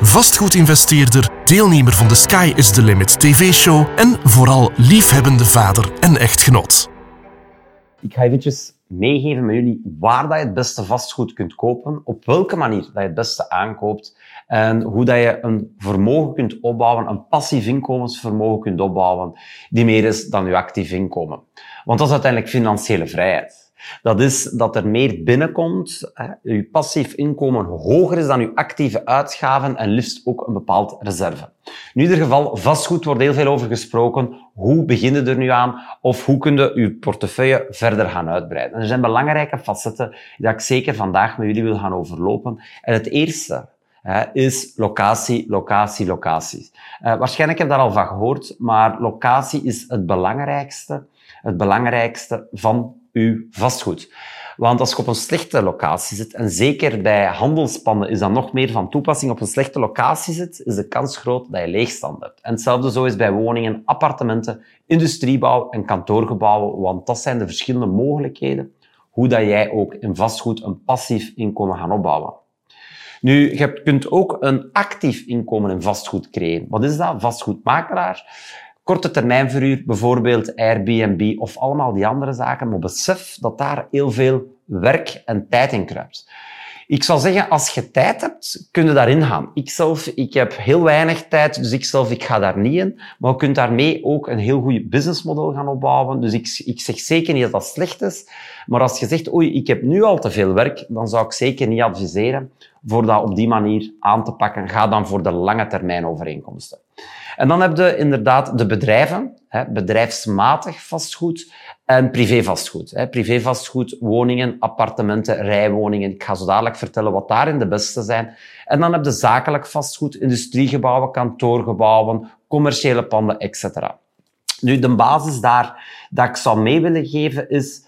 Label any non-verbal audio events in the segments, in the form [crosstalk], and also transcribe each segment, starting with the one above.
vastgoedinvesteerder, deelnemer van de Sky is the Limit TV-show en vooral liefhebbende vader en echtgenoot. Ik ga eventjes meegeven met jullie waar dat je het beste vastgoed kunt kopen, op welke manier dat je het beste aankoopt en hoe dat je een vermogen kunt opbouwen, een passief inkomensvermogen kunt opbouwen, die meer is dan je actief inkomen. Want dat is uiteindelijk financiële vrijheid. Dat is dat er meer binnenkomt, hè, je passief inkomen hoger is dan je actieve uitgaven en liefst ook een bepaald reserve. In ieder geval, vastgoed wordt heel veel over gesproken. Hoe begin je er nu aan? Of hoe kun je portefeuille verder gaan uitbreiden? En er zijn belangrijke facetten die ik zeker vandaag met jullie wil gaan overlopen. En het eerste hè, is locatie, locatie, locatie. Uh, waarschijnlijk heb je daar al van gehoord, maar locatie is het belangrijkste, het belangrijkste van uw vastgoed. Want als je op een slechte locatie zit, en zeker bij handelspanden is dat nog meer van toepassing, op een slechte locatie zit, is de kans groot dat je leegstand hebt. En hetzelfde zo is bij woningen, appartementen, industriebouw en kantoorgebouwen, want dat zijn de verschillende mogelijkheden hoe dat jij ook in vastgoed een passief inkomen gaan opbouwen. Nu, je kunt ook een actief inkomen in vastgoed creëren. Wat is dat? Vastgoedmakelaar korte termijn verhuur, bijvoorbeeld Airbnb of allemaal die andere zaken. Maar besef dat daar heel veel werk en tijd in kruipt. Ik zou zeggen, als je tijd hebt, kun je daarin gaan. Ik zelf, ik heb heel weinig tijd, dus ik zelf, ik ga daar niet in. Maar je kunt daarmee ook een heel goed businessmodel gaan opbouwen. Dus ik, ik zeg zeker niet dat dat slecht is. Maar als je zegt, oei, ik heb nu al te veel werk, dan zou ik zeker niet adviseren voor dat op die manier aan te pakken. Ga dan voor de lange termijn overeenkomsten. En dan heb je inderdaad de bedrijven, bedrijfsmatig vastgoed en privévastgoed. Privévastgoed, woningen, appartementen, rijwoningen. Ik ga zo dadelijk vertellen wat daarin de beste zijn. En dan heb je zakelijk vastgoed, industriegebouwen, kantoorgebouwen, commerciële panden, etc. Nu, de basis daar dat ik zou mee willen geven is,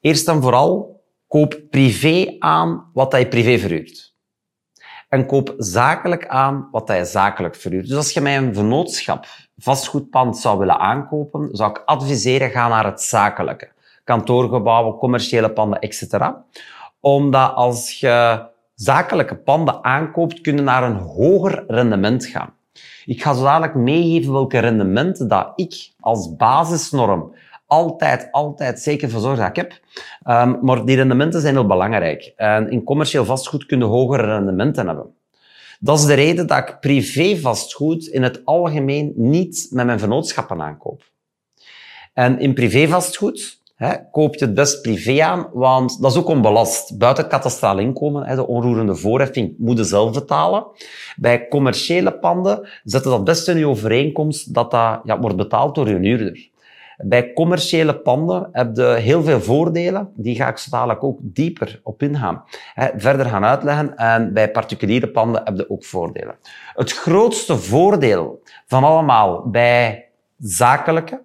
eerst en vooral, koop privé aan wat je privé verhuurt en koop zakelijk aan wat hij zakelijk verhuurt. Dus als je mij een vennootschap vastgoedpand zou willen aankopen, zou ik adviseren, ga naar het zakelijke. Kantoorgebouwen, commerciële panden, etc. Omdat als je zakelijke panden aankoopt, kun je naar een hoger rendement gaan. Ik ga zo dadelijk meegeven welke rendementen dat ik als basisnorm altijd, altijd zeker verzorgd dat ik heb. Um, maar die rendementen zijn heel belangrijk. En in commercieel vastgoed kun je hogere rendementen hebben. Dat is de reden dat ik privé vastgoed in het algemeen niet met mijn vennootschappen aankoop. En in privé vastgoed hè, koop je het best privé aan, want dat is ook onbelast. Buiten katastraal inkomen, hè, de onroerende voorheffing, moet je zelf betalen. Bij commerciële panden zetten dat best in je overeenkomst dat dat ja, wordt betaald door je huurder. Bij commerciële panden heb je heel veel voordelen. Die ga ik zo dadelijk ook dieper op ingaan. verder gaan uitleggen. En bij particuliere panden heb je ook voordelen. Het grootste voordeel van allemaal bij zakelijke,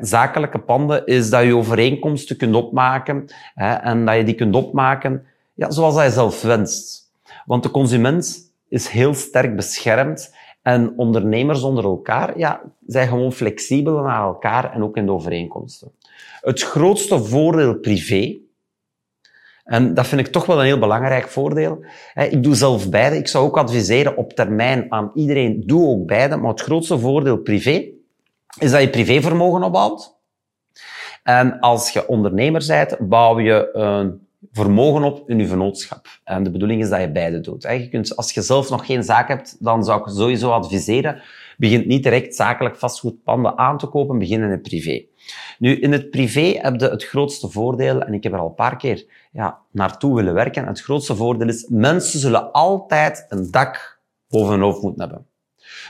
zakelijke panden is dat je overeenkomsten kunt opmaken. en dat je die kunt opmaken ja, zoals je zelf wenst. Want de consument is heel sterk beschermd en ondernemers onder elkaar ja, zijn gewoon flexibel naar elkaar en ook in de overeenkomsten. Het grootste voordeel privé, en dat vind ik toch wel een heel belangrijk voordeel. Ik doe zelf beide. Ik zou ook adviseren op termijn aan iedereen, doe ook beide. Maar het grootste voordeel privé is dat je privévermogen opbouwt. En als je ondernemer bent, bouw je een vermogen op in je vennootschap. En de bedoeling is dat je beide doet. Als je zelf nog geen zaak hebt, dan zou ik sowieso adviseren, begin niet direct zakelijk vastgoedpanden aan te kopen, begin in het privé. Nu, in het privé heb je het grootste voordeel, en ik heb er al een paar keer ja, naartoe willen werken, het grootste voordeel is, mensen zullen altijd een dak boven hun hoofd moeten hebben.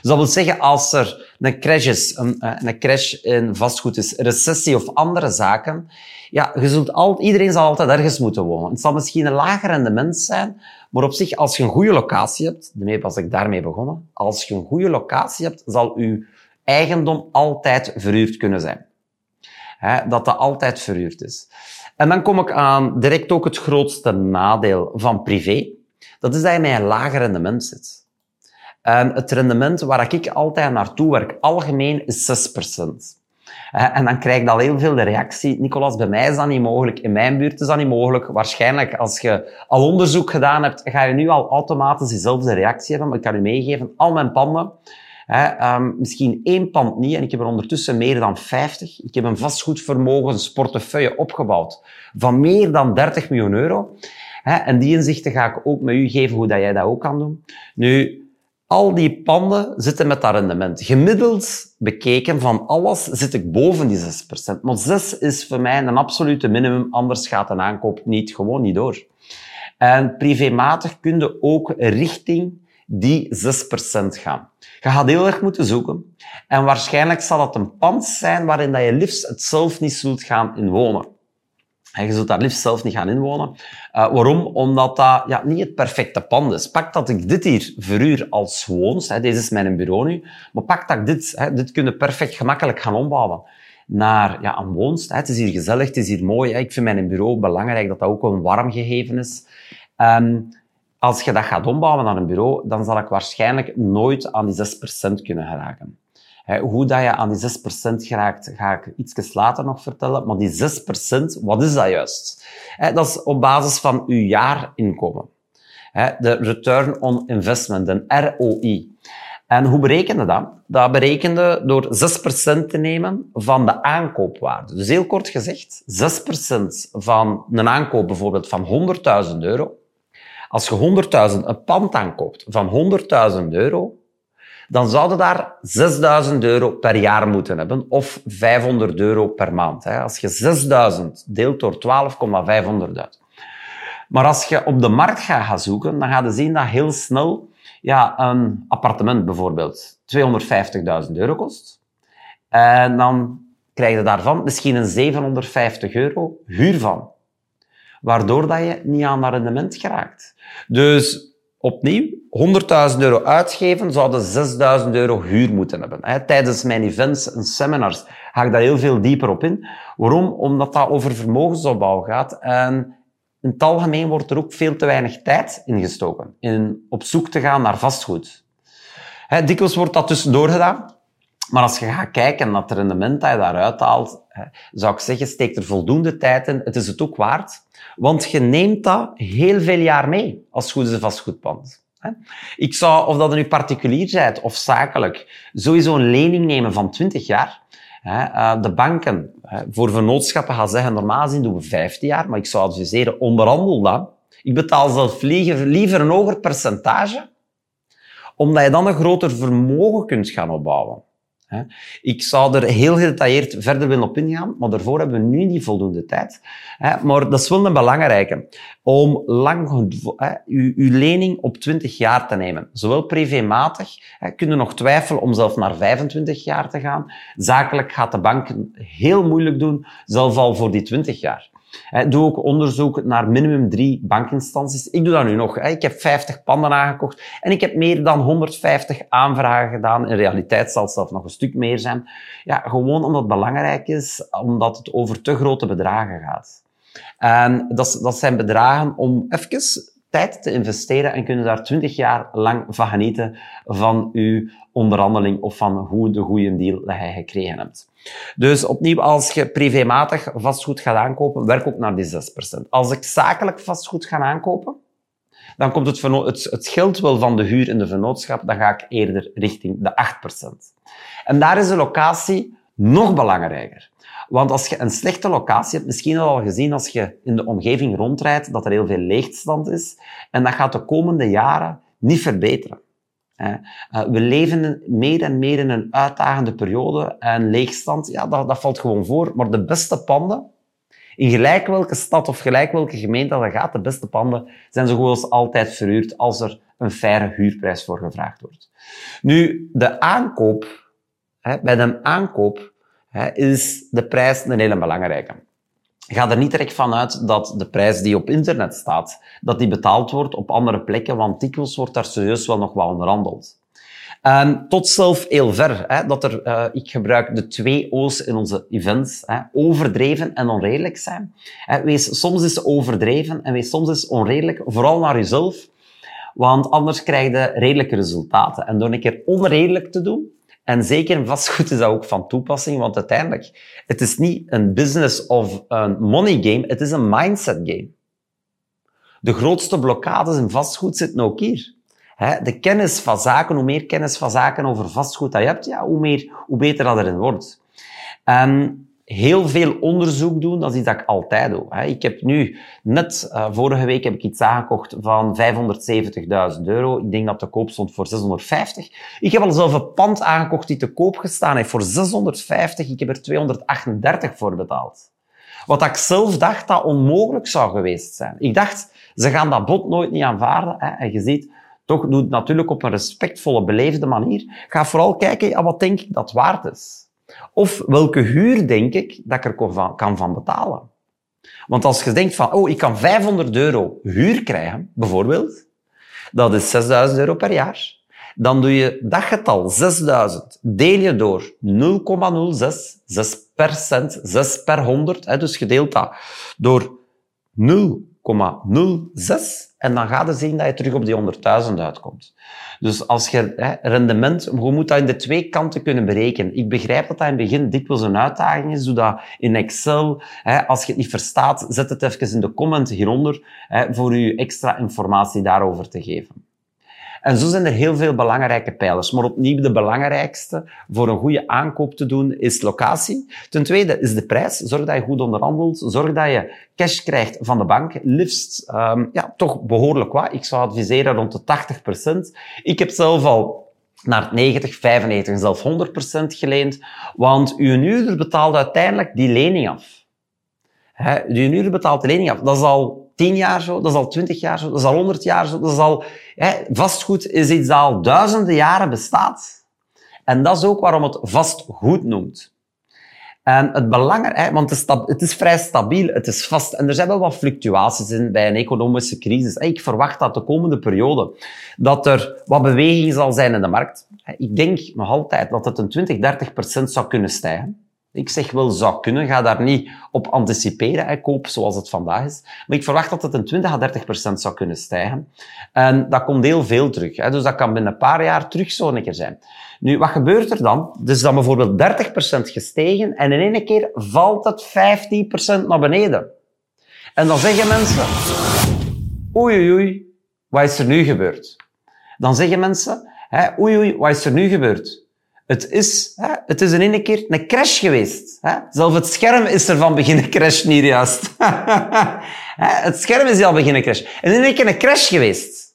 Dus dat wil zeggen, als er een crash is, een, eh, een crash in vastgoed is, recessie of andere zaken, ja, je zult al, iedereen zal altijd ergens moeten wonen. Het zal misschien een lager rendement zijn, maar op zich, als je een goede locatie hebt, daarmee was ik daarmee begonnen, als je een goede locatie hebt, zal je eigendom altijd verhuurd kunnen zijn. Dat dat altijd verhuurd is. En dan kom ik aan direct ook het grootste nadeel van privé. Dat is dat je met een lager rendement zit. En het rendement waar ik altijd naartoe werk, algemeen, is 6%. En dan krijg ik al heel veel de reactie, Nicolas, bij mij is dat niet mogelijk, in mijn buurt is dat niet mogelijk. Waarschijnlijk, als je al onderzoek gedaan hebt, ga je nu al automatisch diezelfde reactie hebben. Maar ik kan u meegeven, al mijn panden, um, misschien één pand niet, en ik heb er ondertussen meer dan 50. Ik heb een vastgoedvermogensportefeuille opgebouwd van meer dan 30 miljoen euro. En die inzichten ga ik ook met u geven hoe dat jij dat ook kan doen. Nu, al die panden zitten met dat rendement. Gemiddeld bekeken van alles zit ik boven die 6%. Maar 6 is voor mij een absolute minimum, anders gaat een aankoop niet, gewoon niet door. En privématig kun je ook richting die 6% gaan. Je gaat heel erg moeten zoeken. En waarschijnlijk zal dat een pand zijn waarin dat je liefst het zelf niet zult gaan inwonen. Je zult daar liefst zelf niet gaan inwonen. Uh, waarom? Omdat dat ja, niet het perfecte pand is. Pak dat ik dit hier verhuur als woons. Hè, deze is mijn bureau nu. Maar pak dat ik dit, hè, dit kun je perfect gemakkelijk gaan ombouwen naar ja, een woonst. Hè. Het is hier gezellig, het is hier mooi. Ik vind mijn bureau belangrijk dat dat ook een warm gegeven is. Um, als je dat gaat ombouwen naar een bureau, dan zal ik waarschijnlijk nooit aan die 6% kunnen geraken. Hoe dat je aan die 6% geraakt, ga ik iets later nog vertellen. Maar die 6%, wat is dat juist? Dat is op basis van uw jaarinkomen. De Return on Investment, een ROI. En hoe berekende dat? Dat berekende door 6% te nemen van de aankoopwaarde. Dus heel kort gezegd, 6% van een aankoop bijvoorbeeld van 100.000 euro. Als je 100.000 een pand aankoopt van 100.000 euro, dan zouden daar 6000 euro per jaar moeten hebben of 500 euro per maand. Als je 6000 deelt door 12,500 Maar als je op de markt gaat gaan zoeken, dan ga je zien dat heel snel ja, een appartement bijvoorbeeld 250.000 euro kost. En dan krijg je daarvan misschien een 750 euro huur van. Waardoor dat je niet aan rendement geraakt. Dus opnieuw 100.000 euro uitgeven, zouden 6.000 euro huur moeten hebben. Tijdens mijn events en seminars ga ik daar heel veel dieper op in. Waarom? Omdat dat over vermogensopbouw gaat. En in het algemeen wordt er ook veel te weinig tijd ingestoken in op zoek te gaan naar vastgoed. dikwijls wordt dat tussendoor gedaan. Maar als je gaat kijken naar het rendement dat je daaruit haalt, zou ik zeggen, steek er voldoende tijd in. Het is het ook waard. Want je neemt dat heel veel jaar mee als goed is vastgoedpand. Ik zou, of dat nu particulier bent of zakelijk, sowieso een lening nemen van 20 jaar. Eh, de banken voor vernootschappen gaan zeggen, normaal gezien doen we 15 jaar, maar ik zou adviseren, onderhandel dat. Ik betaal zelf liever een hoger percentage, omdat je dan een groter vermogen kunt gaan opbouwen. Ik zou er heel gedetailleerd verder willen op ingaan, maar daarvoor hebben we nu niet voldoende tijd. Maar dat is wel een belangrijke. Om lang uw, lening op 20 jaar te nemen. Zowel privématig, kun je nog twijfelen om zelf naar 25 jaar te gaan. Zakelijk gaat de bank heel moeilijk doen, zelfs al voor die 20 jaar. Doe ook onderzoek naar minimum drie bankinstanties. Ik doe dat nu nog. Ik heb 50 panden aangekocht en ik heb meer dan 150 aanvragen gedaan. In realiteit zal het zelfs nog een stuk meer zijn. Ja, gewoon omdat het belangrijk is, omdat het over te grote bedragen gaat. En dat, dat zijn bedragen om even tijd te investeren en kunnen daar 20 jaar lang van genieten van uw onderhandeling of van hoe de goede deal dat je gekregen hebt. Dus opnieuw, als je privématig vastgoed gaat aankopen, werk ook naar die 6%. Als ik zakelijk vastgoed ga aankopen, dan komt het, het, het geld wel van de huur in de vennootschap, dan ga ik eerder richting de 8%. En daar is de locatie nog belangrijker. Want als je een slechte locatie hebt, misschien al gezien als je in de omgeving rondrijdt, dat er heel veel leegstand is. En dat gaat de komende jaren niet verbeteren. Eh, we leven meer en meer in een uitdagende periode en leegstand, ja, dat, dat valt gewoon voor. Maar de beste panden, in gelijk welke stad of gelijk welke gemeente dat gaat, de beste panden zijn zo goed als altijd verhuurd als er een faire huurprijs voor gevraagd wordt. Nu, de aankoop, bij de aankoop is de prijs een hele belangrijke. Ga er niet direct van uit dat de prijs die op internet staat, dat die betaald wordt op andere plekken, want dikwijls wordt daar serieus wel nog wel onderhandeld. En tot zelf heel ver. Hè, dat er, uh, ik gebruik de twee O's in onze events. Hè, overdreven en onredelijk zijn. Hè, wees soms eens overdreven en wees soms eens onredelijk. Vooral naar jezelf. Want anders krijg je redelijke resultaten. En door een keer onredelijk te doen, en zeker vastgoed is dat ook van toepassing, want uiteindelijk, het is niet een business of een money game, het is een mindset game. De grootste blokkades in vastgoed zitten ook hier. De kennis van zaken, hoe meer kennis van zaken over vastgoed dat je hebt, ja, hoe, meer, hoe beter dat erin wordt. Heel veel onderzoek doen, dat is iets dat ik altijd doe. Ik heb nu, net uh, vorige week heb ik iets aangekocht van 570.000 euro. Ik denk dat de koop stond voor 650. Ik heb al zelf een pand aangekocht die te koop gestaan heeft voor 650. Ik heb er 238 voor betaald. Wat ik zelf dacht dat onmogelijk zou geweest zijn. Ik dacht, ze gaan dat bod nooit niet aanvaarden. Hè? En je ziet, toch doe het natuurlijk op een respectvolle, beleefde manier. Ga vooral kijken, wat denk ik dat waard is? Of welke huur denk ik dat ik er kan van betalen? Want als je denkt van, oh, ik kan 500 euro huur krijgen, bijvoorbeeld, dat is 6000 euro per jaar. Dan doe je dat getal, 6000, deel je door 0,06, 6 per cent, 6 per 100, hè, dus gedeeld dat door 0,06 en dan gaat je zien dat je terug op die 100.000 uitkomt. Dus als je hè, rendement, je moet dat in de twee kanten kunnen berekenen. Ik begrijp dat dat in het begin dikwijls een uitdaging is. Doe dat in Excel. Hè, als je het niet verstaat, zet het even in de comment hieronder hè, voor je extra informatie daarover te geven. En zo zijn er heel veel belangrijke pijlers. Maar opnieuw de belangrijkste voor een goede aankoop te doen is locatie. Ten tweede is de prijs. Zorg dat je goed onderhandelt. Zorg dat je cash krijgt van de bank. Liefst um, ja, toch behoorlijk wat. Ik zou adviseren rond de 80%. Ik heb zelf al naar 90, 95 en zelf 100% geleend. Want uw huurder betaalt uiteindelijk die lening af. He, uw huurder betaalt de lening af. Dat is al 10 jaar zo, dat is al 20 jaar zo, dat is al 100 jaar zo, dat is al, hè, vastgoed is iets dat al duizenden jaren bestaat. En dat is ook waarom het vastgoed noemt. En het belangrijke, want het is, het is, vrij stabiel, het is vast. En er zijn wel wat fluctuaties in bij een economische crisis. Ik verwacht dat de komende periode dat er wat beweging zal zijn in de markt. Ik denk nog altijd dat het een 20, 30 procent zou kunnen stijgen. Ik zeg wel zou kunnen, ga daar niet op anticiperen, hè, koop zoals het vandaag is. Maar ik verwacht dat het een 20 à 30 procent zou kunnen stijgen. En dat komt heel veel terug. Hè. Dus dat kan binnen een paar jaar terug zo een keer zijn. Nu, wat gebeurt er dan? Dus dan bijvoorbeeld 30 procent gestegen en in één keer valt het 15 procent naar beneden. En dan zeggen mensen, oei oei oei, wat is er nu gebeurd? Dan zeggen mensen, hè, oei oei, wat is er nu gebeurd? Het is, hè, het is in één keer een crash geweest. Hè. Zelf het scherm is er van beginnen crashen hier juist. [laughs] het scherm is al beginnen crashen. En in één keer een crash geweest.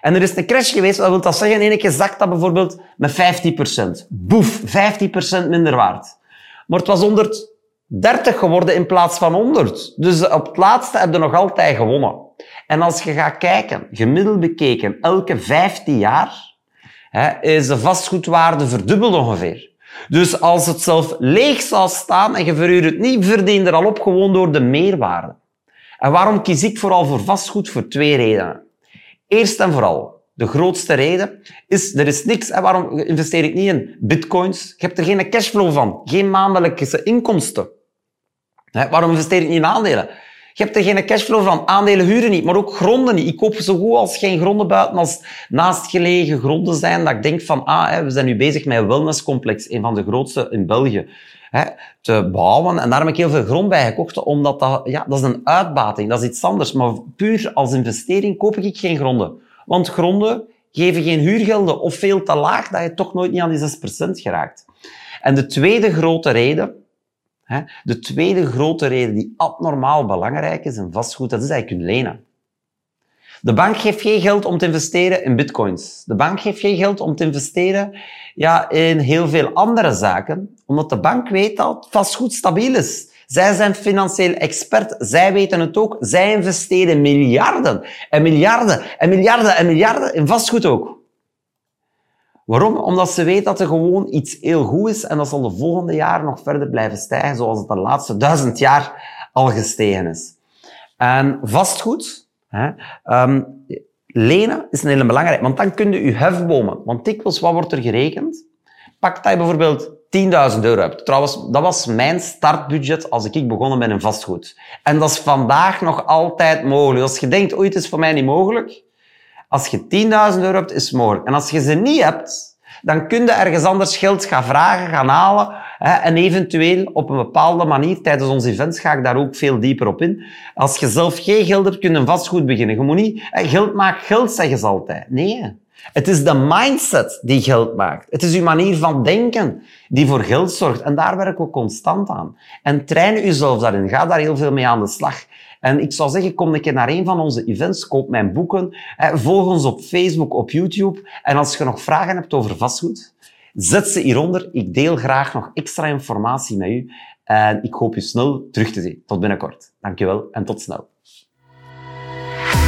En er is een crash geweest, wat wil dat zeggen? In één keer zakt dat bijvoorbeeld met 15%. Boef, 15% minder waard. Maar het was 130 geworden in plaats van 100. Dus op het laatste heb je nog altijd gewonnen. En als je gaat kijken, gemiddeld bekeken, elke 15 jaar, hè, is de vastgoedwaarde verdubbeld ongeveer. Dus als het zelf leeg zou staan en je verhuurt het niet, verdien er al op gewoon door de meerwaarde. En waarom kies ik vooral voor vastgoed? Voor twee redenen. Eerst en vooral, de grootste reden is, er is niks, en waarom investeer ik niet in bitcoins? Je hebt er geen cashflow van, geen maandelijkse inkomsten. Waarom investeer ik niet in aandelen? Je hebt er geen cashflow van. Aandelen huren niet, maar ook gronden niet. Ik koop zo goed als geen gronden buiten als naastgelegen gronden zijn. Dat ik denk van, ah, we zijn nu bezig met een wellnesscomplex, een van de grootste in België, te bouwen. En daar heb ik heel veel grond bij gekocht, omdat dat, ja, dat is een uitbating. Dat is iets anders. Maar puur als investering koop ik geen gronden. Want gronden geven geen huurgelden of veel te laag dat je toch nooit niet aan die 6% geraakt. En de tweede grote reden de tweede grote reden die abnormaal belangrijk is in vastgoed, dat is dat je lenen. De bank geeft geen geld om te investeren in bitcoins. De bank geeft geen geld om te investeren ja, in heel veel andere zaken, omdat de bank weet dat vastgoed stabiel is. Zij zijn financieel expert. Zij weten het ook. Zij investeren miljarden en miljarden en miljarden en miljarden in vastgoed ook. Waarom? Omdat ze weet dat er gewoon iets heel goed is en dat zal de volgende jaren nog verder blijven stijgen, zoals het de laatste duizend jaar al gestegen is. En vastgoed, hè, um, lenen is een hele belangrijke, want dan kun je je hefbomen. Want dikwijls, wat wordt er gerekend? Pak dat je bijvoorbeeld 10.000 euro hebt. Trouwens, dat was mijn startbudget als ik begonnen ben in vastgoed. En dat is vandaag nog altijd mogelijk. Als je denkt, ooit is voor mij niet mogelijk. Als je 10.000 euro hebt, is mogelijk. En als je ze niet hebt, dan kun je ergens anders geld gaan vragen, gaan halen. Hè, en eventueel op een bepaalde manier, tijdens onze events ga ik daar ook veel dieper op in. Als je zelf geen geld hebt, kun je een vastgoed beginnen. Je moet niet, geld maakt geld, zeggen ze altijd. Nee. Het is de mindset die geld maakt. Het is uw manier van denken die voor geld zorgt. En daar werken we constant aan. En train jezelf daarin. Ga daar heel veel mee aan de slag. En ik zou zeggen, kom een keer naar een van onze events, koop mijn boeken, volg ons op Facebook, op YouTube. En als je nog vragen hebt over vastgoed, zet ze hieronder. Ik deel graag nog extra informatie met u. En ik hoop u snel terug te zien. Tot binnenkort. Dankjewel en tot snel.